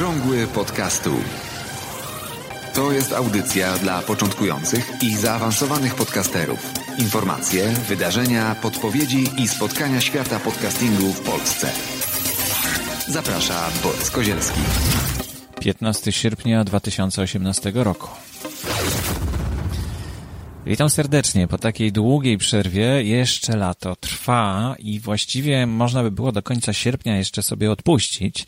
Okrągły podcastu. To jest audycja dla początkujących i zaawansowanych podcasterów. Informacje, wydarzenia, podpowiedzi i spotkania świata podcastingu w Polsce. Zaprasza Borys Kozielski. 15 sierpnia 2018 roku. Witam serdecznie. Po takiej długiej przerwie jeszcze lato trwa i właściwie można by było do końca sierpnia jeszcze sobie odpuścić,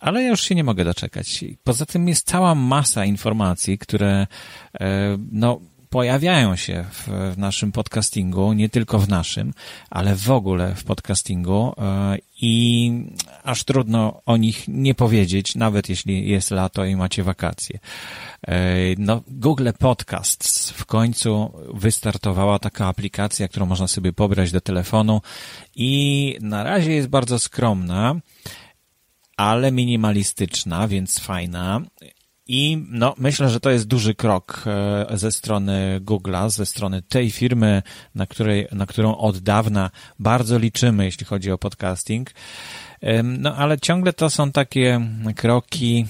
ale ja już się nie mogę doczekać. Poza tym jest cała masa informacji, które e, no pojawiają się w, naszym podcastingu, nie tylko w naszym, ale w ogóle w podcastingu e, i aż trudno o nich nie powiedzieć, nawet jeśli jest lato i macie wakacje. E, no, Google Podcasts w końcu wystartowała taka aplikacja, którą można sobie pobrać do telefonu i na razie jest bardzo skromna, ale minimalistyczna, więc fajna. I no, myślę, że to jest duży krok e, ze strony Google'a, ze strony tej firmy, na, której, na którą od dawna bardzo liczymy, jeśli chodzi o podcasting. No, ale ciągle to są takie kroki,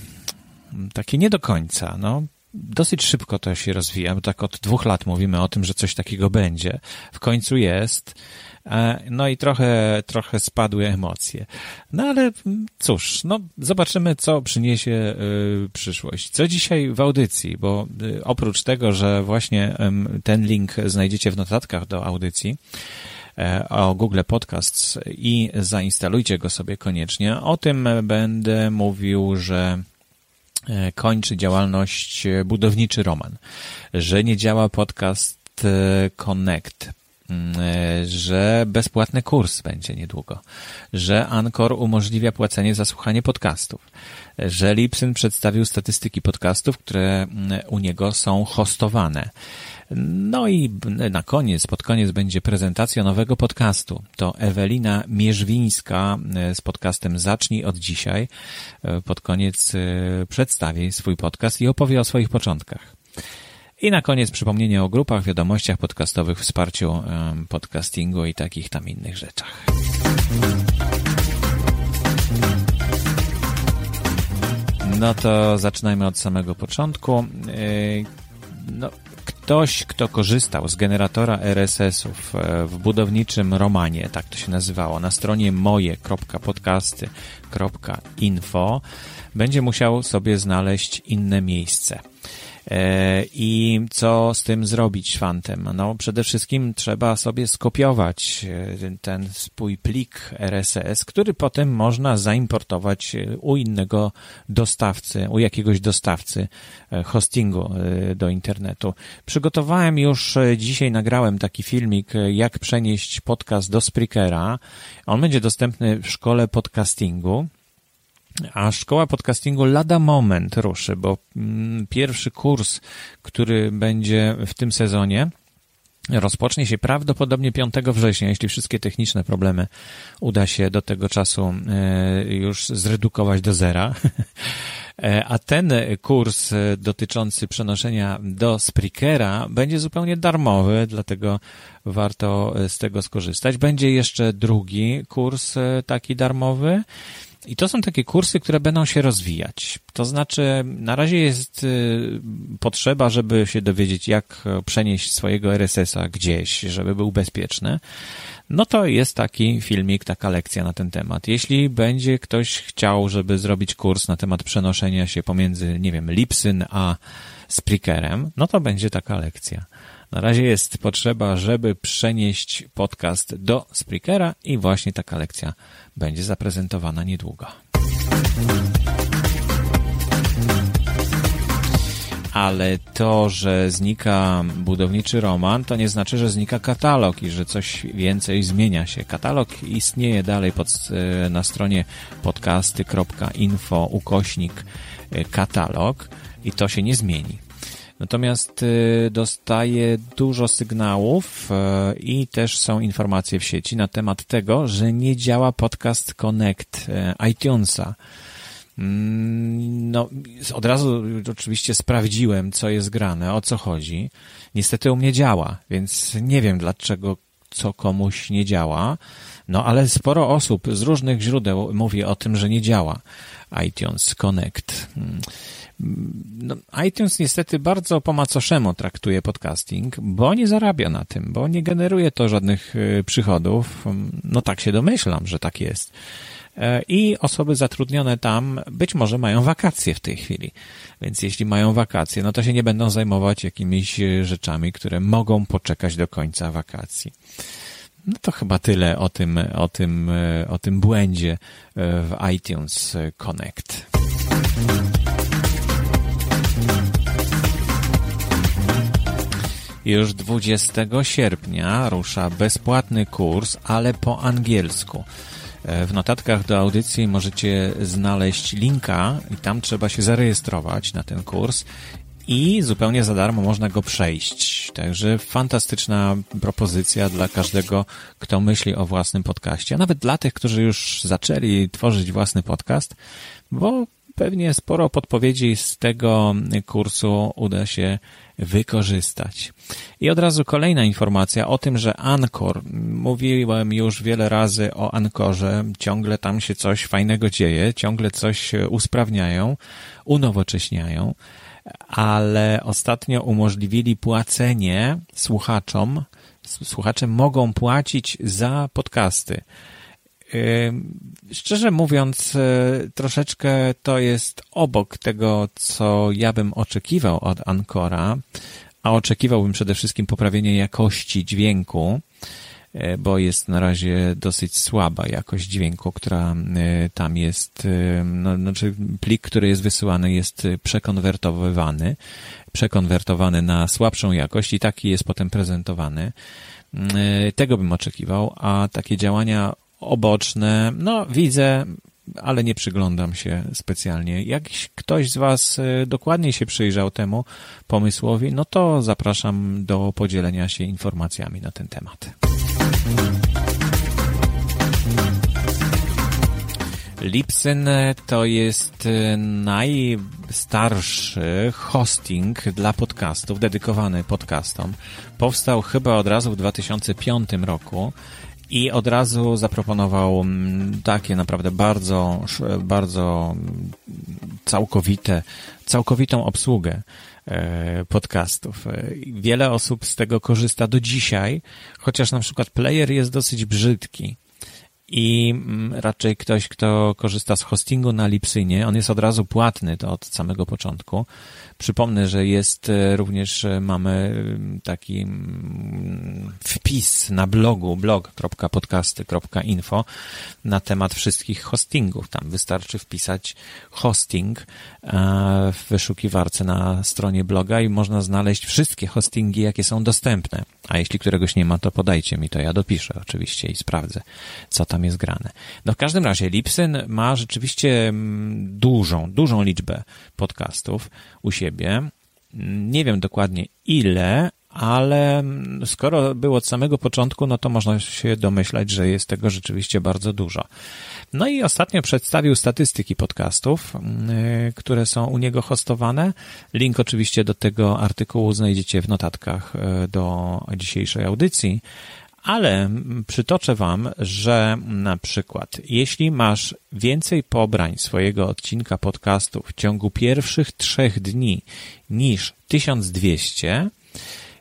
takie nie do końca. No, dosyć szybko to się rozwija, bo tak od dwóch lat mówimy o tym, że coś takiego będzie. W końcu jest. E, no i trochę, trochę spadły emocje. No ale cóż, no zobaczymy, co przyniesie y, przyszłość. Co dzisiaj w audycji, bo y, oprócz tego, że właśnie ten link znajdziecie w notatkach do audycji, e, o Google Podcasts i zainstalujcie go sobie koniecznie. O tym będę mówił, że kończy działalność budowniczy Roman, że nie działa podcast Connect, Mm, e, że bezpłatny kurs będzie niedługo, że Anchor umożliwia płacenie za słuchanie podcastów, że Lipsyn przedstawił statystyki podcastów, które mm, u niego są hostowane. No i na koniec, pod koniec będzie prezentacja nowego podcastu. To Ewelina Mierzwińska e, z podcastem Zacznij od dzisiaj. E, pod koniec przedstawi swój podcast i opowie o swoich początkach. I na koniec przypomnienie o grupach, wiadomościach podcastowych, wsparciu podcastingu i takich tam innych rzeczach. No to zaczynajmy od samego początku. No, ktoś, kto korzystał z generatora RSS-ów e, w budowniczym Romanie, tak to się nazywało, na stronie moje.podcasty.info, będzie musiał sobie znaleźć inne miejsce. E, I co z tym zrobić fantem? No, przede wszystkim trzeba sobie skopiować e, ten swój plik RSS, który potem można zaimportować e, u innego dostawcy, u jakiegoś dostawcy hostingu do internetu. Przygotowałem już dzisiaj, nagrałem taki filmik, jak przenieść podcast do Spreakera. On będzie dostępny w szkole podcastingu. A szkoła podcastingu lada moment ruszy, bo mm, pierwszy kurs, który będzie w tym sezonie, rozpocznie się prawdopodobnie 5 września, jeśli wszystkie techniczne problemy uda się do tego czasu e, już zredukować do zera. E, a ten kurs dotyczący przenoszenia do Spreakera będzie zupełnie darmowy, dlatego warto z tego skorzystać. Będzie jeszcze drugi kurs e, taki darmowy i to są takie kursy, które będą się rozwijać. To znaczy, na razie jest y, potrzeba, żeby się dowiedzieć, jak przenieść swojego RSS-a gdzieś, żeby był bezpieczny. No to jest taki filmik, taka lekcja na ten temat. Jeśli będzie ktoś chciał, żeby zrobić kurs na temat przenoszenia się pomiędzy, nie wiem, Lipsyn a Spreakerem, no to będzie taka lekcja. Na razie jest potrzeba, żeby przenieść podcast do Spreakera i właśnie taka lekcja będzie zaprezentowana niedługo. ale to, że znika budowniczy roman, to nie znaczy, że znika katalog i że coś więcej zmienia się. Katalog istnieje dalej pod, e, na stronie podcasty.info ukośnik e, katalog i to się nie zmieni. Natomiast y, dostaję dużo sygnałów y, i też są informacje w sieci na temat tego, że nie działa podcast Connect y, iTunesa. Mm, no, od razu oczywiście sprawdziłem, co jest grane, o co chodzi. Niestety u mnie działa, więc nie wiem, dlaczego co komuś nie działa. No ale sporo osób z różnych źródeł mówi o tym, że nie działa iTunes Connect. Hmm. No, iTunes niestety bardzo po macoszemu traktuje podcasting, bo nie zarabia na tym, bo nie generuje to żadnych y, przychodów. No tak się domyślam, że tak jest. E, I osoby zatrudnione tam być może mają wakacje w tej chwili. Więc jeśli mają wakacje, no to się nie będą zajmować jakimiś y, rzeczami, które mogą poczekać do końca wakacji. No to chyba tyle o tym, o tym, o tym błędzie w iTunes Connect. Już 20 sierpnia rusza bezpłatny kurs, ale po angielsku. E, w notatkach do audycji możecie znaleźć linka i tam trzeba się zarejestrować na ten kurs i zupełnie za darmo można go przejść. Także fantastyczna propozycja dla każdego, kto myśli o własnym podcaście, a nawet dla tych, którzy już zaczęli tworzyć własny podcast, bo pewnie sporo podpowiedzi z tego kursu uda się wykorzystać. I od razu kolejna informacja o tym, że Ankor, mówiłem już wiele razy o Ankorze, ciągle tam się coś fajnego dzieje, ciągle coś usprawniają, unowocześniają, ale ostatnio umożliwili płacenie słuchaczom, słuchacze mogą płacić za podcasty. Szczerze mówiąc, e, troszeczkę to jest obok tego, co ja bym oczekiwał od Ancora, a oczekiwałbym przede wszystkim poprawienia jakości dźwięku, bo jest na razie dosyć słaba jakość dźwięku, która e, tam jest, no, znaczy plik, który jest wysyłany jest przekonwertowywany, przekonwertowany na słabszą jakość i taki jest potem prezentowany. Tego bym oczekiwał, a takie działania oboczne. No, widzę, ale nie przyglądam się specjalnie. Jak ktoś z Was e, dokładnie się przyjrzał temu pomysłowi, no to zapraszam do podzielenia się informacjami na ten temat. Lipsyn to jest e, najstarszy hosting dla podcastów, dedykowany podcastom. Powstał chyba od razu w 2005 roku i od razu zaproponował mm, takie naprawdę bardzo, bardzo całkowite, całkowitą obsługę podcastów. E, wiele osób z tego korzysta do dzisiaj, chociaż na przykład player jest dosyć brzydki i mm, raczej ktoś, kto korzysta z hostingu na Lipsynie, on jest od razu płatny to od samego początku. Przypomnę, że jest e, również, e, mamy taki wpis na blogu blog.podcasty.info na temat wszystkich hostingów. Tam wystarczy wpisać hosting e, w wyszukiwarce na stronie bloga i można znaleźć wszystkie hostingi, jakie są dostępne. A jeśli któregoś nie ma, to podajcie mi to, ja dopiszę oczywiście i sprawdzę, co tam jest grane. No w każdym razie Lipsyn ma rzeczywiście dużą, dużą liczbę podcastów u siebie. Nie wiem dokładnie ile, ale skoro było od samego początku, no to można się domyślać, że jest tego rzeczywiście bardzo dużo. No i ostatnio przedstawił statystyki podcastów, y, które są u niego hostowane. Link oczywiście do tego artykułu znajdziecie w notatkach y, do dzisiejszej audycji. Ale przytoczę Wam, że na przykład, jeśli masz więcej pobrań swojego odcinka podcastu w ciągu pierwszych trzech dni niż 1200,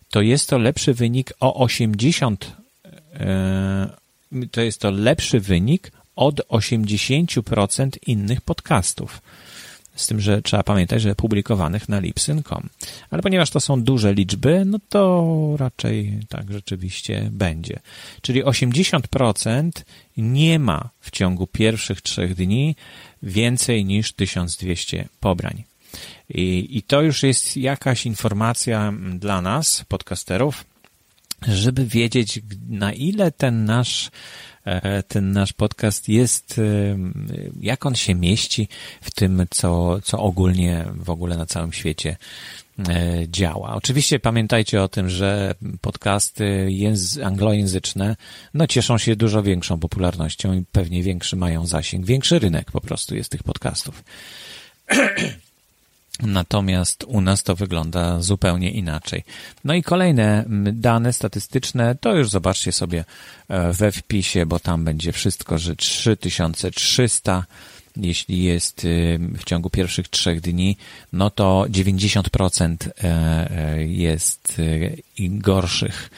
to jest to lepszy wynik o 80, e, to jest to lepszy wynik od 80% innych podcastów. Z tym, że trzeba pamiętać, że publikowanych na lipsyn.com. Ale ponieważ to są duże liczby, no to raczej tak rzeczywiście będzie. Czyli 80% nie ma w ciągu pierwszych trzech dni więcej niż 1200 pobrań. I, I to już jest jakaś informacja dla nas, podcasterów, żeby wiedzieć, na ile ten nasz ten nasz podcast jest, e, jak on się mieści w tym, co, co ogólnie w ogóle na całym świecie e, działa. Oczywiście pamiętajcie o tym, że podcasty anglojęzyczne no, cieszą się dużo większą popularnością i pewnie większy mają zasięg, większy rynek po prostu jest tych podcastów. Natomiast u nas to wygląda zupełnie inaczej. No i kolejne dane statystyczne to już zobaczcie sobie e, we wpisie, bo tam będzie wszystko, że 3300 jeśli jest y, w ciągu pierwszych trzech dni, no to 90% e, e, jest y, gorszych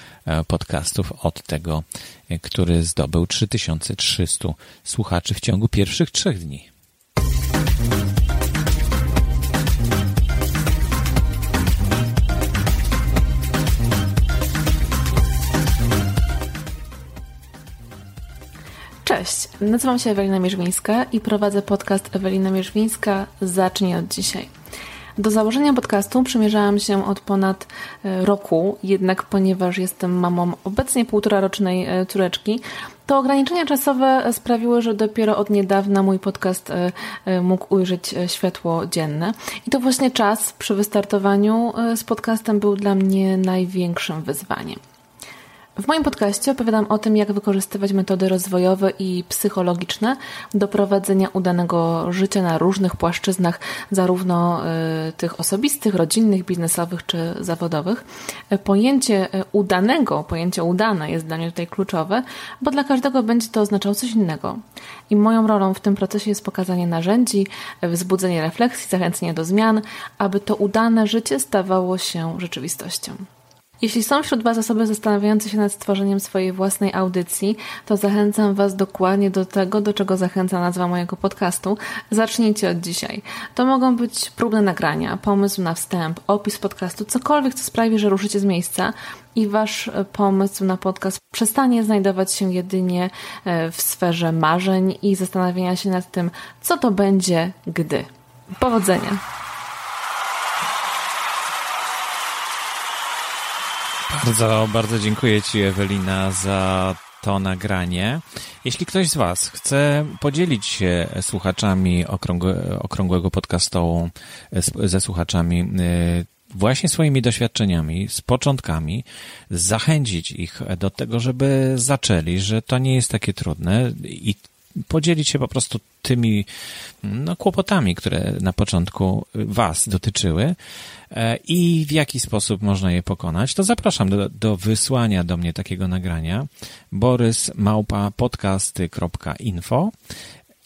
podcastów od tego, który zdobył 3300 słuchaczy w ciągu pierwszych trzech dni. Cześć, nazywam się Ewelina Mierzwińska i prowadzę podcast Ewelina Mierzwińska Zacznij od dzisiaj. Do założenia podcastu przymierzałam się od ponad e, roku, jednak ponieważ jestem mamą obecnie półtora rocznej e, córeczki, to ograniczenia czasowe sprawiły, że dopiero od niedawna mój podcast e, mógł ujrzeć światło dzienne. I to właśnie czas przy wystartowaniu z podcastem był dla mnie największym wyzwaniem. W moim podcaście opowiadam o tym, jak wykorzystywać metody rozwojowe i psychologiczne do prowadzenia udanego życia na różnych płaszczyznach, zarówno y, tych osobistych, rodzinnych, biznesowych czy zawodowych. Pojęcie y, udanego, pojęcie udane jest dla mnie tutaj kluczowe, bo dla każdego będzie to oznaczało coś innego. I moją rolą w tym procesie jest pokazanie narzędzi, wzbudzenie refleksji, zachęcenie do zmian, aby to udane życie stawało się rzeczywistością. Jeśli są wśród Was osoby zastanawiające się nad stworzeniem swojej własnej audycji, to zachęcam Was dokładnie do tego, do czego zachęca nazwa mojego podcastu. Zacznijcie od dzisiaj. To mogą być próbne nagrania, pomysł na wstęp, opis podcastu, cokolwiek, co sprawi, że ruszycie z miejsca i Wasz pomysł na podcast przestanie znajdować się jedynie e, w sferze marzeń i zastanawiania się nad tym, co to będzie, gdy. Powodzenia! Bardzo, bardzo dziękuję Ci, Ewelina, za to nagranie. Jeśli ktoś z Was chce podzielić się słuchaczami okrągłe, okrągłego podcastu, ze słuchaczami y, właśnie swoimi doświadczeniami, z początkami, zachęcić ich do tego, żeby zaczęli, że to nie jest takie trudne i podzielić się po prostu tymi no, kłopotami, które na początku Was dotyczyły e, i w jaki sposób można je pokonać, to zapraszam do, do wysłania do mnie takiego nagrania. Borysmałpa.podcasty.info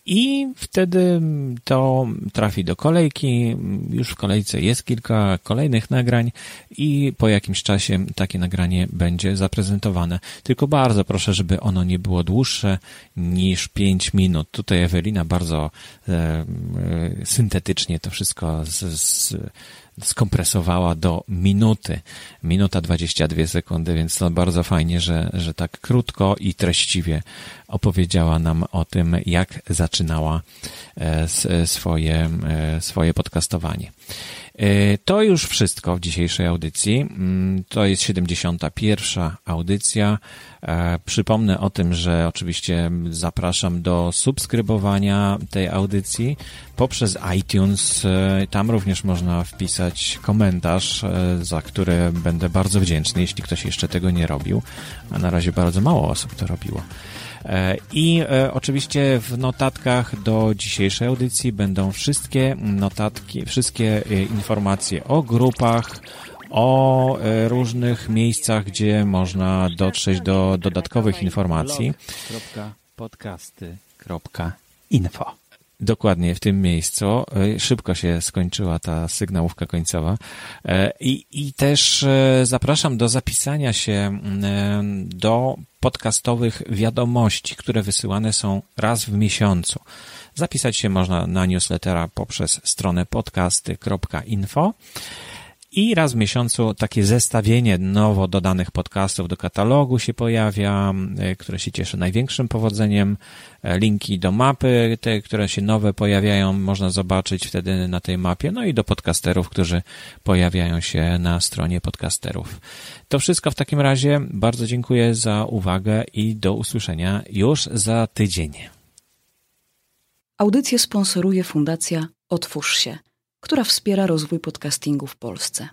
i wtedy to trafi do kolejki. Już w kolejce jest kilka kolejnych nagrań i po jakimś czasie takie nagranie będzie zaprezentowane. Tylko bardzo proszę, żeby ono nie było dłuższe niż 5 minut. Tutaj Ewelina bardzo e, e, syntetycznie to wszystko z, z skompresowała do minuty. Minuta 22 sekundy, więc to bardzo fajnie, że, że tak krótko i treściwie opowiedziała nam o tym, jak zaczynała e, swoje, e, swoje podcastowanie. E, to już wszystko w dzisiejszej audycji. Mm, to jest 71. audycja. E, przypomnę o tym, że oczywiście zapraszam do subskrybowania tej audycji poprzez iTunes. E, tam również można wpisać komentarz, za który będę bardzo wdzięczny, jeśli ktoś jeszcze tego nie robił. A na razie bardzo mało osób to robiło. E, I e, oczywiście w notatkach do dzisiejszej audycji będą wszystkie notatki, wszystkie e, informacje o grupach, o różnych miejscach, gdzie można dotrzeć do dodatkowych informacji. Podcasty.info Dokładnie w tym miejscu. Szybko się skończyła ta sygnałówka końcowa. I, i też zapraszam do zapisania się do podcastowych wiadomości, które wysyłane są raz w miesiącu. Zapisać się można na newslettera poprzez stronę podcasty.info i raz w miesiącu takie zestawienie nowo dodanych podcastów do katalogu się pojawia, e, które się cieszy największym powodzeniem. E, linki do mapy, te, które się nowe pojawiają, można zobaczyć wtedy na tej mapie. No i do podcasterów, którzy pojawiają się na stronie podcasterów. To wszystko w takim razie. Bardzo dziękuję za uwagę i do usłyszenia już za tydzień. Audycję sponsoruje Fundacja Otwórz się – która wspiera rozwój podcastingu w Polsce.